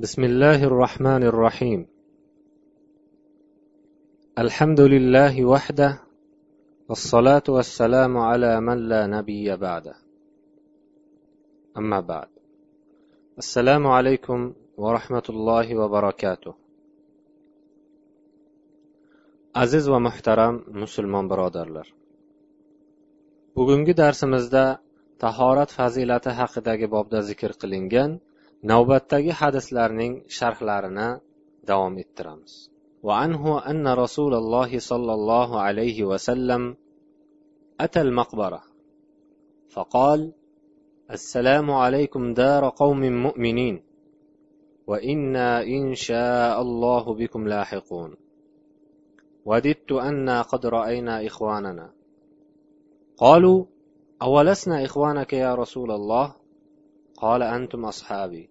بسم الله الرحمن الرحيم الحمد لله وحده والصلاة والسلام على من لا نبي بعده أما بعد السلام عليكم ورحمة الله وبركاته aziz va muhtaram musulmon birodarlar bugungi darsimizda tahorat fazilati haqidagi bobda zikr qilingan navbatdagi hadislarning sharhlarini davom ettiramiz. وعنه أن رسول الله صلى الله عليه وسلم أتى المقبرة فقال السلام عليكم دار قوم مؤمنين وإنا إن شاء الله بكم لاحقون وددت أنا قد رأينا إخواننا قالوا أولسنا إخوانك يا رسول الله قال أنتم أصحابي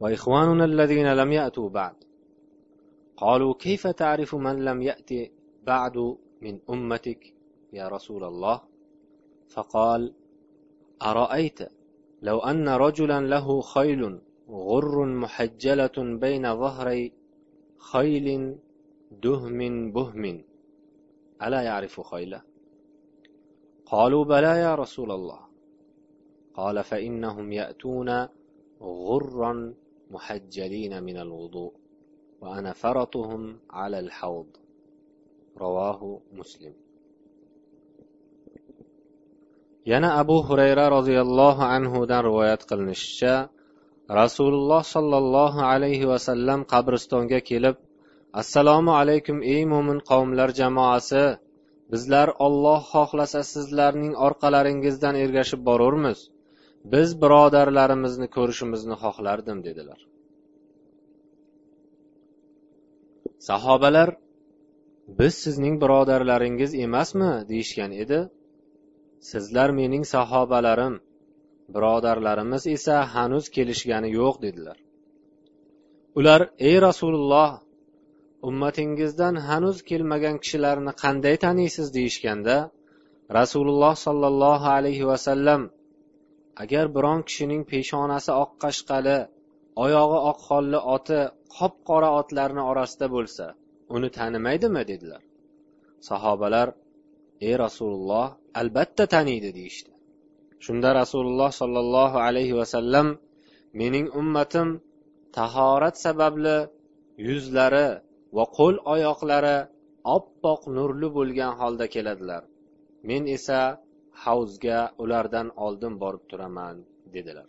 وإخواننا الذين لم يأتوا بعد. قالوا كيف تعرف من لم يأت بعد من أمتك يا رسول الله؟ فقال أرأيت لو أن رجلا له خيل غر محجلة بين ظهري خيل دهم بهم. ألا يعرف خيله؟ قالوا بلى يا رسول الله. قال فإنهم يأتون غرا محجلين من الوضوء وأنا فرطهم على الحوض رواه مسلم yana abu hurayra roziyallohu anhudan rivoyat qilinishicha rasululloh sollallohu alayhi vasallam qabristonga kelib assalomu alaykum ey mo'min qavmlar jamoasi bizlar olloh xohlasa sizlarning orqalaringizdan ergashib borurmiz Biz birodarlarimizni ko'rishimizni xohlardim dedilar. Sahobalar biz sizning birodarlaringiz emasmi? deyishgan edi. Sizlar mening sahobalarim birodarlarimiz esa hanuz kelishgani yo'q dedilar. Ular ey rasululloh ummatingizdan hanuz kelmagan kishilarni qanday taniysiz? deyishganda rasululloh sollallohu alayhi vasallam agar biron kishining peshonasi oq qashqali oyog'i oq holli oti qop qora otlarni orasida bo'lsa uni tanimaydimi dedilar. Sahobalar ey rasululloh albatta taniydi deyishdi. Shunda rasululloh sollallohu alayhi vasallam mening ummatim tahorat sababli yuzlari va qo'l oyoqlari oppoq nurli bo'lgan holda keladilar. Men esa havzga ulardan oldin borib turaman dedilar.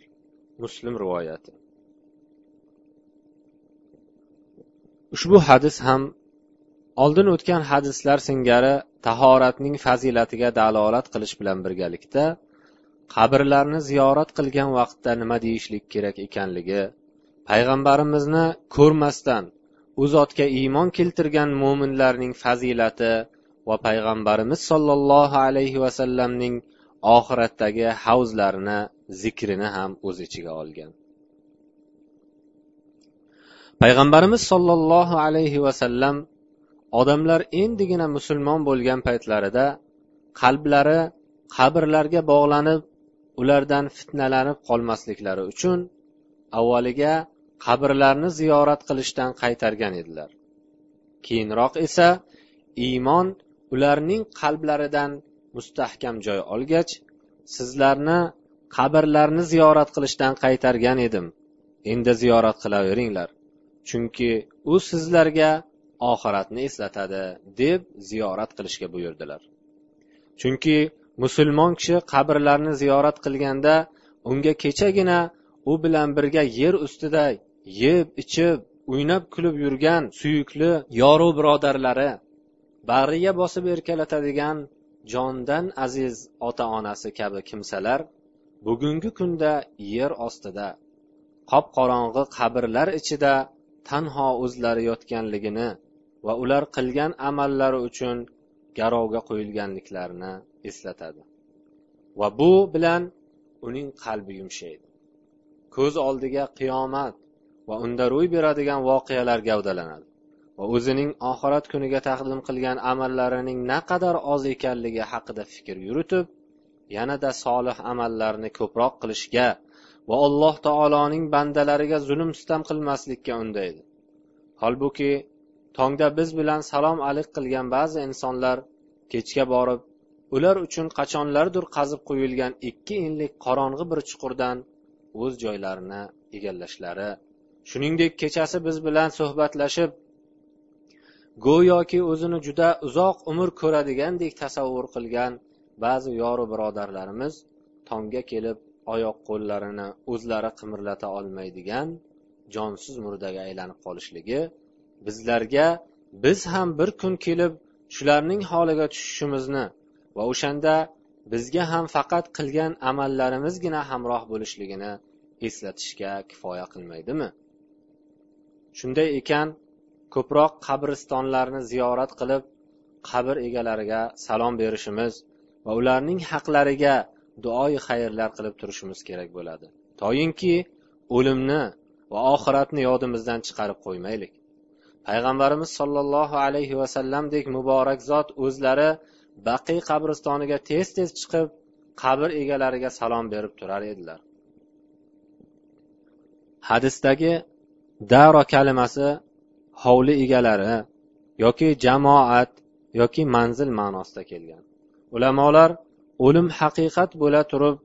Muslim rivoyati. Ushbu hadis ham oldin o'tgan hadislar singari tahoratning fazilatiga dalolat qilish bilan birgalikda qabrlarni ziyorat qilgan vaqtda nima deyishlik kerak ekanligi payg'ambarimizni ko'rmasdan u zotga iymon keltirgan mo'minlarning fazilati va payg'ambarimiz sollallohu alayhi vasallamning oxiratdagi havzlarini zikrini ham o'z ichiga olgan. Payg'ambarimiz sollallohu alayhi vasallam odamlar endigina musulmon bo'lgan paytlarida qalblari qabrlarga bog'lanib ulardan fitnalanib qolmasliklari uchun avvaliga qabrlarni ziyorat qilishdan qaytargan edilar. Keyinroq esa iymon ularning qalblaridan mustahkam joy olgach sizlarni qabrlarni ziyorat qilishdan qaytargan edim. Endi ziyorat qilaveringlar chunki u sizlarga oxiratni eslatadi deb ziyorat qilishga buyurdilar. Chunki musulmon kishi qabrlarni ziyorat qilganda unga kechagina u bilan birga yer ustida yeb ichib o'ynab kulib yurgan suyukli yoru birodarlari bag'riga bosib erkalatadigan jondan aziz ota onasi kabi kimsalar bugungi kunda yer ostida qop qorong'i qabrlar ichida tanho o'zlari yotganligini va ular qilgan amallari uchun garovga qo'yilganliklarini eslatadi. Va bu bilan uning qalbi yumshaydi. Ko'z oldiga qiyomat va unda ro'y beradigan voqealar gavdalanadi. Va o'zining oxirat kuniga taqdim qilgan amallarining naqadar oz ekanligi haqida fikr yuritib yanada solih amallarni ko'proq qilishga va alloh taoloning bandalariga zulm sitam qilmaslikka undaydi. Holbuki tongda biz bilan salom alik qilgan ba'zi insonlar kechga borib ular uchun qachonlardir qazib qo'yilgan ikki enlik qorong'i bir chuqurdan o'z joylarini egallashlari shuningdek kechasi biz bilan suhbatlashib go'yoki o'zini juda uzoq umr ko'radigandek tasavvur qilgan ba'zi yoru birodarlarimiz tongga kelib oyoq qo'llarini o'zlari qimirlata olmaydigan jonsiz murdaga aylanib qolishligi bizlarga biz ham bir kun kelib shularning holiga tushishimizni va o'shanda bizga ham faqat qilgan amallarimizgina hamroh bo'lishligini eslatishga kifoya qilmaydimi? Shunday ekan ko'proq qabristonlarni ziyorat qilib qabr egalariga salom berishimiz va ularning haqlariga duoyi xayrlar qilib turishimiz kerak bo'ladi. Toyinki o'limni va oxiratni yodimizdan chiqarib qo'ymaylik. Payg'ambarimiz sollallohu alayhi vasallamdek muborak zot o'zlari baqiy qabristoniga tez tez chiqib qabr egalariga salom berib turar edilar. Hadisdagi daro kalimasi hovli egalari yoki jamoat yoki manzil ma'nosida kelgan. Ulamolar o'lim haqiqat bo'la turib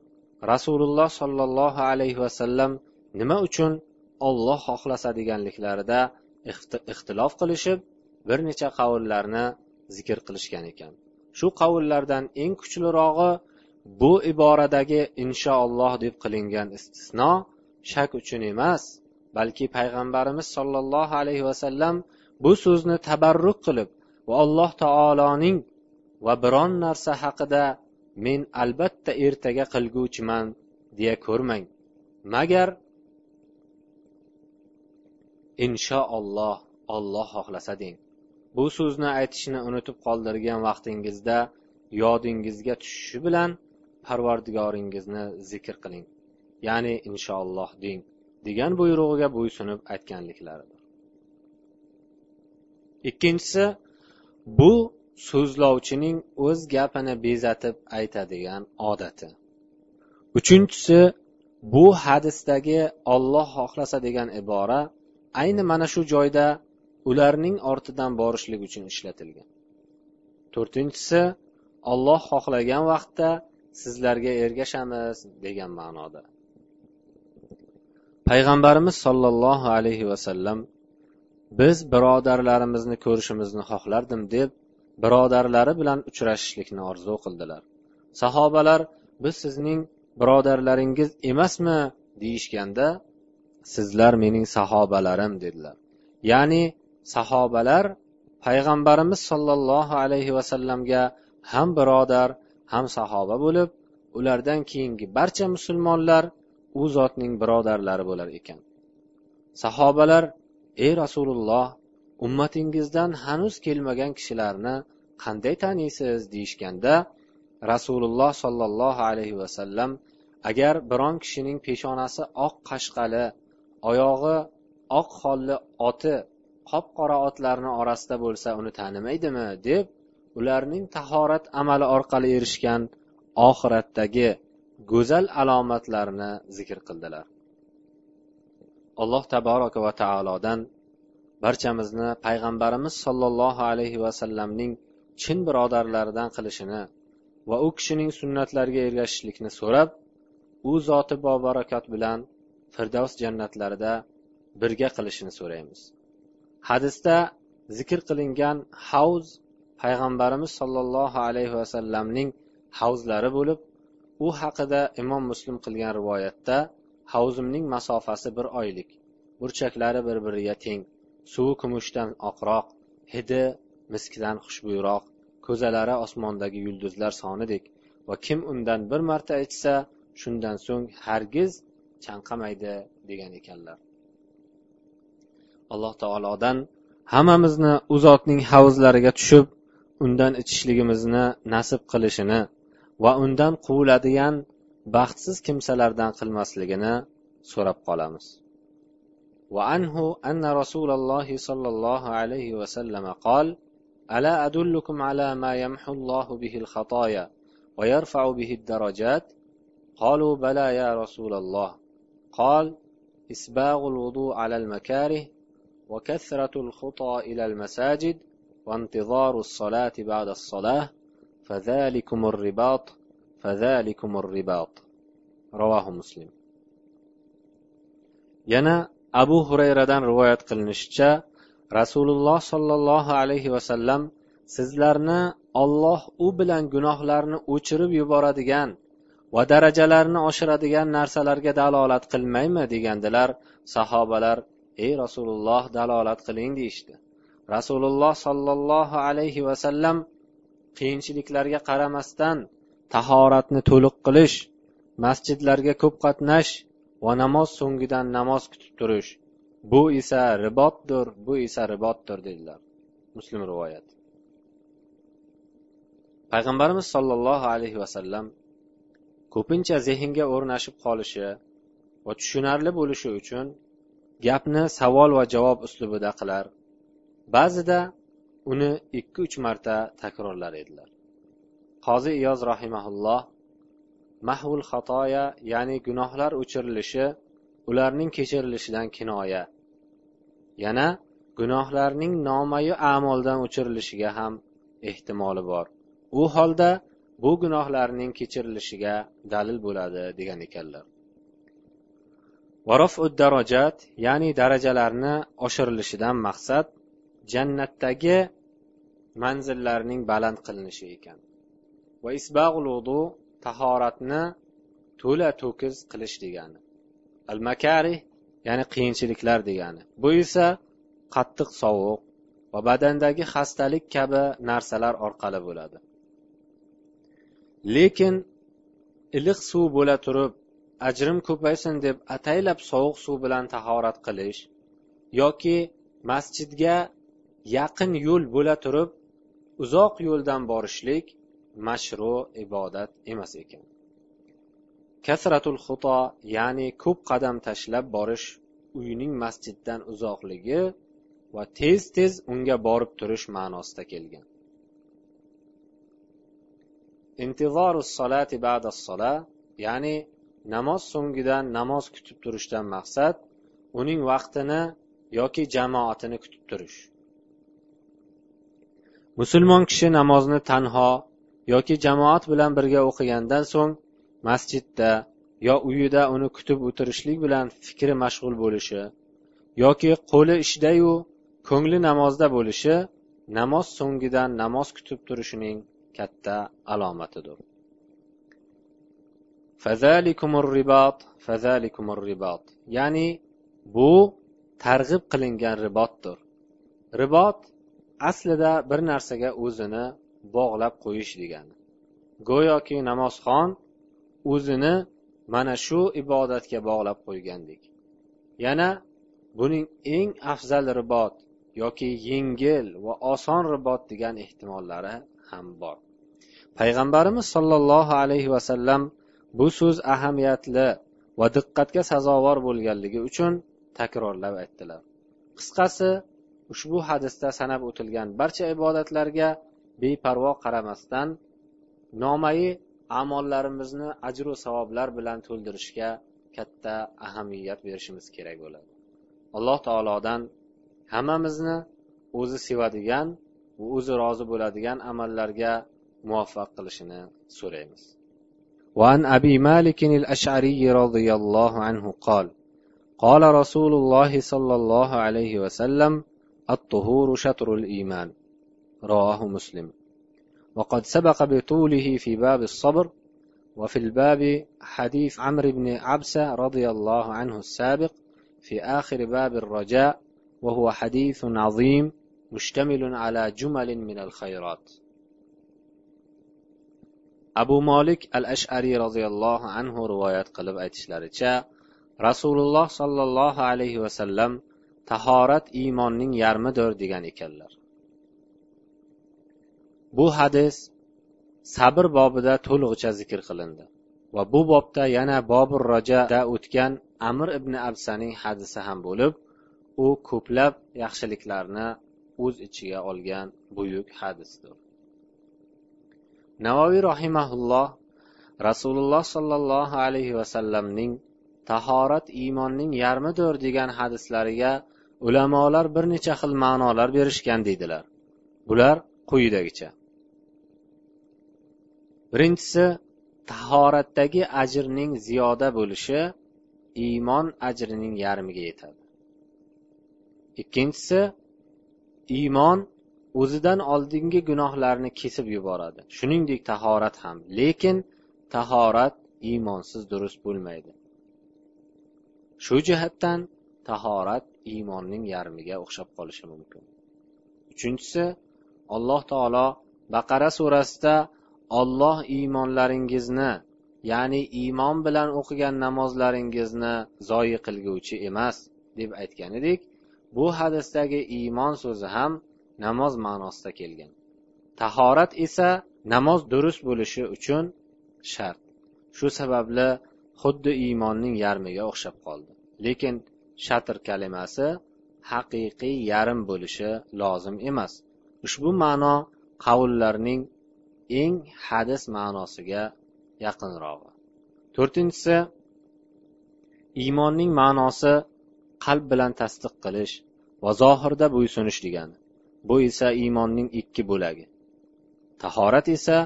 rasululloh sollallohu alayhi vasallam nima uchun olloh xohlasa deganliklarida ixtilof qilishib bir necha qavullarni zikr qilishgan ekan. Shu qavullardan eng kuchlirog'i bu iboradagi inshaalloh deb qilingan istisno shak uchun emas balki payg'ambarimiz sollallohu alayhi vasallam bu so'zni tabarruk qilib va alloh taoloning va biron narsa haqida men albatta ertaga qilguvchiman deya ko'rmang. Magar inshaalloh olloh xohlasa deng. Bu so'zni aytishni unutib qoldirgan vaqtingizda yodingizga tushishi bilan parvardigoringizni zikr qiling. Ya'ni inshaalloh deng. Degan buyrug'iga bo'ysunib aytganliklaridir. Ikkinchisi bu so'zlovchining o'z gapini bezatib aytadigan odati. Uchinchisi bu hadisdagi olloh xohlasa degan ibora ayni mana shu joyda ularning ortidan borishlik uchun ishlatilgan. To'rtinchisi olloh xohlagan vaqtda sizlarga ergashamiz degan ma'noda. Payg'ambarimiz sollallohu alayhi vasallam biz birodarlarimizni ko'rishimizni xohlardim deb birodarlari bilan uchrashishlikni orzu qildilar. Sahobalar biz sizning birodarlaringiz emasmi? deyishganda sizlar mening sahobalarim dedilar. Ya'ni sahobalar payg'ambarimiz sollallohu alayhi vasallamga ham birodar ham sahoba bo'lib ulardan keyingi barcha musulmonlar u zotning birodarlari bo'lar ekan. Sahobalar ey rasululloh ummatingizdan hanuz kelmagan kishilarni qanday taniysiz? deyishganda rasululloh sollallohu alayhi vasallam agar biron kishining peshonasi oq qashqali oyog'i oq holli oti qop qora otlarni orasida bo'lsa uni tanimaydimi? deb ularning tahorat amali orqali erishgan oxiratdagi go'zal alomatlarini zikr qildilar. Alloh taboraka va taolodan barchamizni payg'ambarimiz sollallohu alayhi vasallamning chin birodarlaridan qilishini va u kishining sunnatlariga ergashishlikni so'rab u zoti bobarakat bilan firdavs jannatlarida birga qilishini so'raymiz. Hadisda zikr qilingan havz payg'ambarimiz sollallohu alayhi vasallamning havzlari bo'lib u haqida imom muslim qilgan rivoyatda havzimning masofasi bir oylik burchaklari bir biriga teng suvi kumushdan oqroq hidi miskdan xushbo'yroq ko'zalari osmondagi yulduzlar sonidek va kim undan bir marta ichsa shundan so'ng hargiz chanqamaydi degan ekanlar. Alloh taolodan hammamizni u zotning havzlariga tushib undan ichishligimizni nasib qilishini va undan quviladigan baxtsiz kimsalardan qilmasligini so'rab qolamiz. وعنه أن رسول الله صلى الله عليه وسلم قال ألا أدلكم على ما يمحو الله به الخطايا ويرفع به الدرجات قالوا بلى يا رسول الله قال إسباغ الوضوء على المكاره وكثرة الخطى إلى المساجد وانتظار الصلاة بعد الصلاة فذلكم الرباط فذلكم الرباط رواه مسلم yana abu hurayradan rivoyat qilinishicha rasululloh sollallohu alayhi vasallam sizlarni olloh u bilan gunohlarni o'chirib yuboradigan va darajalarni oshiradigan narsalarga dalolat qilmaymi degandilar sahobalar ey rasululloh dalolat qiling deyishdi rasululloh sollallohu alayhi vasallam qiyinchiliklarga qaramasdan tahoratni to'liq qilish masjidlarga ko'p qatnash va namoz so'ngidan namoz kutib turish. Bu esa ribotdir bu esa ribotdir dedilar. Muslim rivoyati payg'ambarimiz sollallohu alayhi vasallam ko'pincha zehnga o'rnashib qolishi va tushunarli bo'lishi uchun gapni savol va javob uslubida qilar. Ba'zida uni ikki uch marta takrorlar edilar. Qozi iyoz rahimaulloh mahvul xatoya ya'ni gunohlar o'chirilishi ularning kechirilishidan kinoya yana gunohlarning nomayu amoldan o'chirilishiga ham ehtimoli bor. U holda bu gunohlarning kechirilishiga dalil bo'ladi degan ekanlar. Darajat ya'ni darajalarni oshirilishidan maqsad jannatdagi manzillarning baland qilinishi ekan. Va isbag'ul wudu tahoratni to'la to'kis qilish degani. Al makarih ya'ni qiyinchiliklar degani. Bu esa qattiq sovuq va badandagi xastalik kabi narsalar orqali bo'ladi. Lekin iliq suv bo'la turib ajrim ko'paysin deb ataylab sovuq suv bilan tahorat qilish yoki masjidga yaqin yo'l bo'la turib uzoq yo'ldan borishlik mashru ibodat emas ekan. Kasratul xuto ya'ni ko'p qadam tashlab borish uyning masjiddan uzoqligi va tez tez unga borib turish ma'nosida kelgan. Solati ba'da ya'ni namoz so'ngidan namoz kutib turishdan maqsad uning vaqtini yoki jamoatini kutib turish. Musulmon kishi namozni tanho yoki jamoat bilan birga o'qigandan so'ng masjidda yo uyida uni kutib o'tirishlik bilan fikri mashg'ul bo'lishi yoki qo'li ishdayu ko'ngli namozda bo'lishi namoz so'ngidan namoz kutib turishining katta alomatidir. Ya'ni bu targ'ib qilingan ribotdir ribot aslida bir narsaga o'zini bog'lab qo'yish degani. Go'yoki namozxon o'zini mana shu ibodatga bog'lab qo'ygandek. Yana buning eng afzal ribot yoki yengil va oson ribot degan ehtimollari ham bor. Payg'ambarimiz sollallohu alayhi vasallam bu so'z ahamiyatli va diqqatga sazovor bo'lganligi uchun takrorlab aytdilar. Qisqasi ushbu hadisda sanab o'tilgan barcha ibodatlarga beparvo qaramasdan nomai amollarimizni ajru savoblar bilan to'ldirishga katta ahamiyat berishimiz kerak bo'ladi alloh taolodan hammamizni o'zi sevadigan va o'zi rozi bo'ladigan amallarga muvaffaq qilishini so'raymiz وعن أبي مالك الأشعري رضي الله عنه قال قال رسول الله صلى الله عليه وسلم الطهور شطر الإيمان. رواه مسلم. وقد سبق بطوله في باب الصبر وفي الباب حديث عمرو بن عبسة رضي الله عنه السابق في آخر باب الرجاء وهو حديث عظيم مشتمل على جمل من الخيرات. abu molik al ashariy roziyallohu anhu rivoyat qilib aytishlaricha rasululloh sollallohu alayhi vasallam tahorat iymonning yarmidir degan ekanlar. Bu hadis sabr bobida to'lig'icha zikr qilindi va bu bobda yana bobur rojada o'tgan amir ibn absaning hadisi ham bo'lib u ko'plab yaxshiliklarni o'z ichiga olgan buyuk hadisdir. Navoiy rohimaulloh rasululloh sollallohu alayhi vasallamning tahorat iymonning yarmidir degan hadislariga ulamolar bir necha xil ma'nolar berishgan deydilar. Bular quyidagicha. Birinchisi tahoratdagi ajrning ziyoda bo'lishi iymon ajrining yarmiga yetadi. Ikkinchisi iymon o'zidan oldingi gunohlarni kesib yuboradi. Shuningdek tahorat ham. Lekin tahorat iymonsiz durust bo'lmaydi. Shu jihatdan tahorat iymonning yarmiga o'xshab qolishi mumkin. Uchinchisi alloh taolo baqara surasida olloh iymonlaringizni ya'ni iymon bilan o'qigan namozlaringizni zoyi qilguvchi emas deb aytgan edik bu hadisdagi iymon so'zi ham namoz ma'nosida kelgan. Tahorat esa namoz durust bo'lishi uchun shart. Shu sababli xuddi iymonning yarmiga o'xshab qoldi. Lekin shatr kalimasi haqiqiy yarim bo'lishi lozim emas. Ushbu ma'no qavullarning eng hadis ma'nosiga yaqinrog'i. To'rtinchisi iymonning ma'nosi qalb bilan tasdiq qilish va zohirda bo'ysunish degani. Bu esa iymonning ikki bo'lagi. Tahorat esa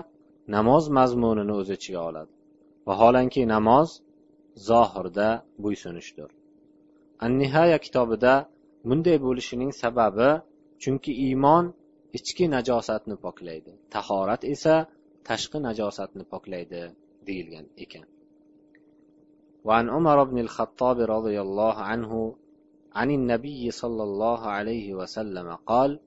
namoz mazmunini o'z ichiga oladi. Vaholanki namoz zohirda bo'ysunishdir. annihaya kitobida bunday bo'lishining sababi chunki iymon ichki najosatni poklaydi tahorat esa tashqi najosatni poklaydi deyilgan ekan وعن عمر بن الخطاب رضي الله عنه عن النبي صلى الله عليه وسلم قال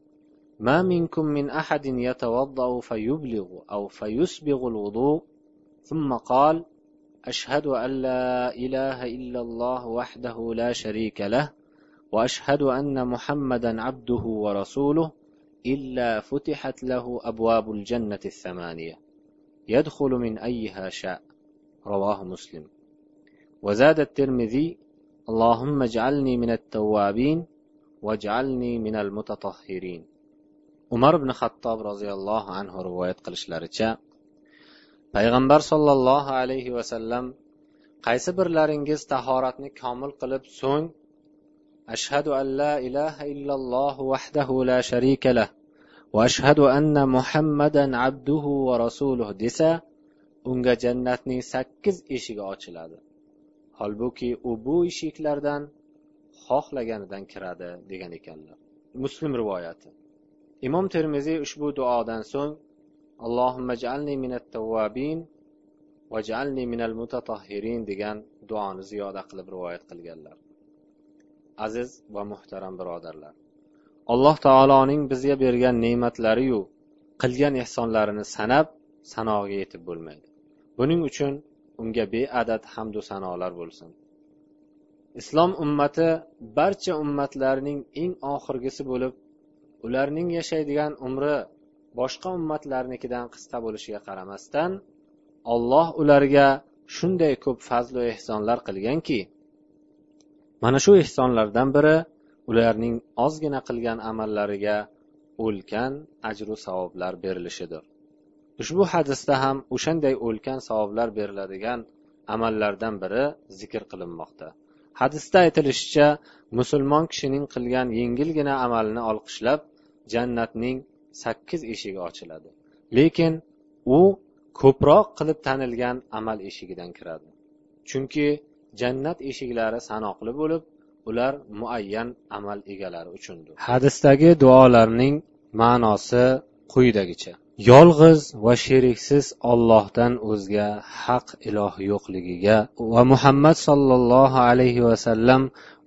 ما منكم من أحد يتوضأ فيبلغ أو فيسبغ الوضوء ثم قال أشهد أن لا إله إلا الله وحده لا شريك له وأشهد أن محمدا عبده ورسوله إلا فتحت له أبواب الجنة الثمانية. يدخل من أيها شاء. رواه مسلم. وزاد الترمذي اللهم اجعلني من التوابين واجعلني من المتطهرين. umar ibn xattob roziyallohu anhu rivoyat qilishlaricha payg'ambar sollallohu alayhi vasallam qaysi birlaringiz tahoratni komil qilib so'ng ashhadu an la ilaha illalloh vahdahu la sharika lah va ashhadu anna muhammadan abduhu va rasuluh desa unga jannatning sakkiz eshigi ochiladi. Holbuki u bu eshiklardan xohlaganidan kiradi degan ekanlar. Muslim rivoyati. Imom termiziy ushbu duodan so'ng allohimma jalni minat tavvabin va jalni minal mutatahhirin degan duoni ziyoda qilib rivoyat qilganlar. Aziz va muhtaram birodarlar alloh taoloning bizga bergan ne'matlariyu qilgan ehsonlarini sanab sanoga yetib bo'lmaydi. Buning uchun unga beadad hamdu sanolar bo'lsin. Islom ummati barcha ummatlarning eng oxirgisi bo'lib ularning yashaydigan umri boshqa ummatlarnikidan qisqa bo'lishiga qaramasdan olloh ularga shunday ko'p fazlu ehsonlar qilganki mana shu ehsonlardan biri ularning ozgina qilgan amallariga ulkan ajru savoblar berilishidir. Ushbu hadisda ham o'shanday ulkan savoblar beriladigan amallardan biri zikr qilinmoqda. Hadisda aytilishicha musulmon kishining qilgan yengilgina amalini olqishlab jannatning sakkiz eshigi ochiladi. Lekin u ko'proq qilib tanilgan amal eshigidan kiradi. Chunki jannat eshiklari sanoqli bo'lib ular muayyan amal egalari uchundir. Hadisdagi duolarning ma'nosi quyidagicha. Yolg'iz va sheriksiz ollohdan o'zga haq iloh yo'qligiga va muhammad sollallohu alayhi vasallam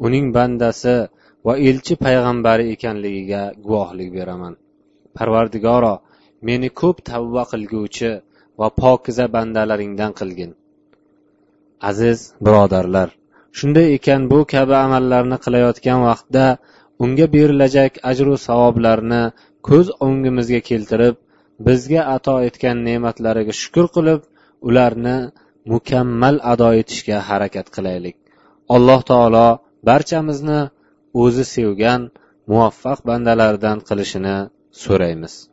uning bandasi va elchi payg'ambari ekanligiga guvohlik beraman. Parvardigoro meni ko'p tavba qilguvchi va pokiza bandalaringdan qilgin. Aziz birodarlar shunday ekan bu kabi amallarni qilayotgan vaqtda unga berilajak ajru savoblarni ko'z o'ngimizga keltirib bizga ato etgan ne'matlariga shukur qilib ularni mukammal ado etishga harakat qilaylik. Alloh taolo barchamizni o'zi sevgan muvaffaq bandalaridan qilishini so'raymiz